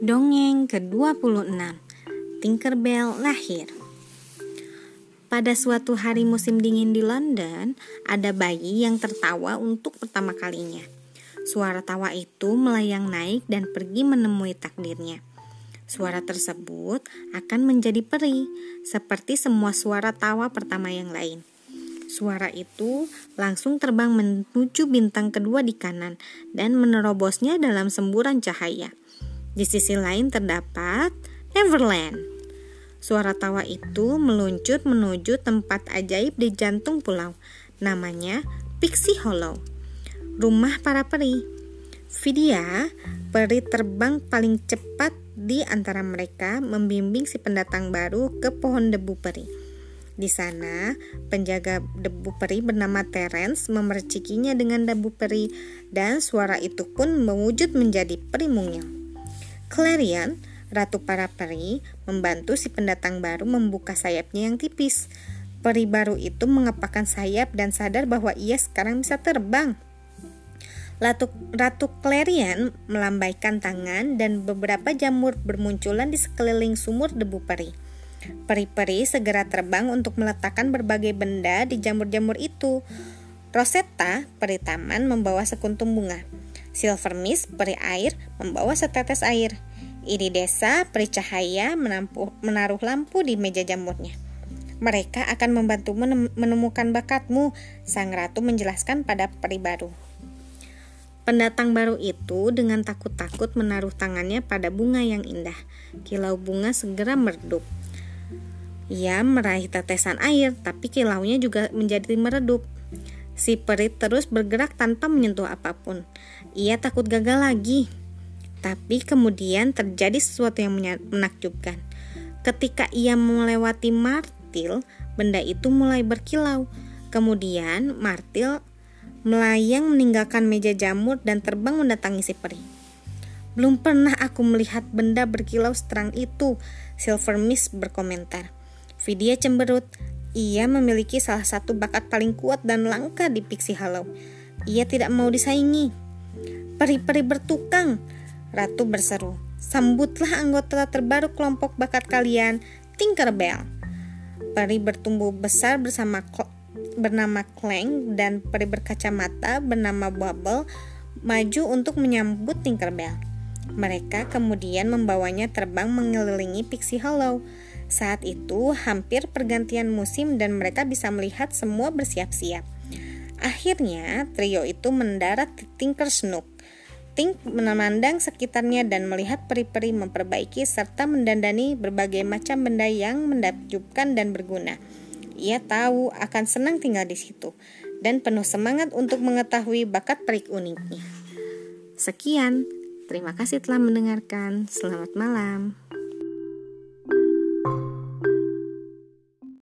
Dongeng ke-26 Tinkerbell lahir Pada suatu hari musim dingin di London, ada bayi yang tertawa untuk pertama kalinya. Suara tawa itu melayang naik dan pergi menemui takdirnya. Suara tersebut akan menjadi peri, seperti semua suara tawa pertama yang lain. Suara itu langsung terbang menuju bintang kedua di kanan dan menerobosnya dalam semburan cahaya. Di sisi lain terdapat Neverland. Suara tawa itu meluncur menuju tempat ajaib di jantung pulau. Namanya Pixie Hollow. Rumah para peri. Vidya, peri terbang paling cepat di antara mereka, membimbing si pendatang baru ke pohon debu peri. Di sana, penjaga debu peri bernama Terence memercikinya dengan debu peri dan suara itu pun mewujud menjadi peri mungil. Clarion, ratu para peri, membantu si pendatang baru membuka sayapnya yang tipis. Peri baru itu mengepakkan sayap dan sadar bahwa ia sekarang bisa terbang. Ratu, Ratu Clarion melambaikan tangan dan beberapa jamur bermunculan di sekeliling sumur debu peri. Peri-peri segera terbang untuk meletakkan berbagai benda di jamur-jamur itu. Rosetta, peri taman, membawa sekuntum bunga. Silver Mist, peri air, membawa setetes air. Iri desa, peri cahaya, menampu, menaruh lampu di meja jamurnya. Mereka akan membantu menemukan bakatmu, sang ratu menjelaskan pada peri baru. Pendatang baru itu dengan takut-takut menaruh tangannya pada bunga yang indah. Kilau bunga segera meredup. Ia meraih tetesan air, tapi kilaunya juga menjadi meredup. Si peri terus bergerak tanpa menyentuh apa pun. Ia takut gagal lagi. Tapi kemudian terjadi sesuatu yang menakjubkan. Ketika ia melewati martil, benda itu mulai berkilau. Kemudian martil melayang meninggalkan meja jamur dan terbang mendatangi si peri. Belum pernah aku melihat benda berkilau seterang itu, Silver Mist berkomentar. Vidya cemberut, ia memiliki salah satu bakat paling kuat dan langka di Pixie Hollow. Ia tidak mau disaingi. Peri-peri bertukang, Ratu berseru. Sambutlah anggota terbaru kelompok bakat kalian, Tinkerbell. Peri bertumbuh besar bersama bernama Clank dan peri berkacamata bernama Bubble maju untuk menyambut Tinkerbell. Mereka kemudian membawanya terbang mengelilingi Pixie Hollow. Saat itu hampir pergantian musim dan mereka bisa melihat semua bersiap-siap. Akhirnya trio itu mendarat di Tinker Snook. Tink memandang sekitarnya dan melihat peri-peri memperbaiki serta mendandani berbagai macam benda yang menakjubkan dan berguna. Ia tahu akan senang tinggal di situ dan penuh semangat untuk mengetahui bakat perik uniknya. Sekian, terima kasih telah mendengarkan. Selamat malam.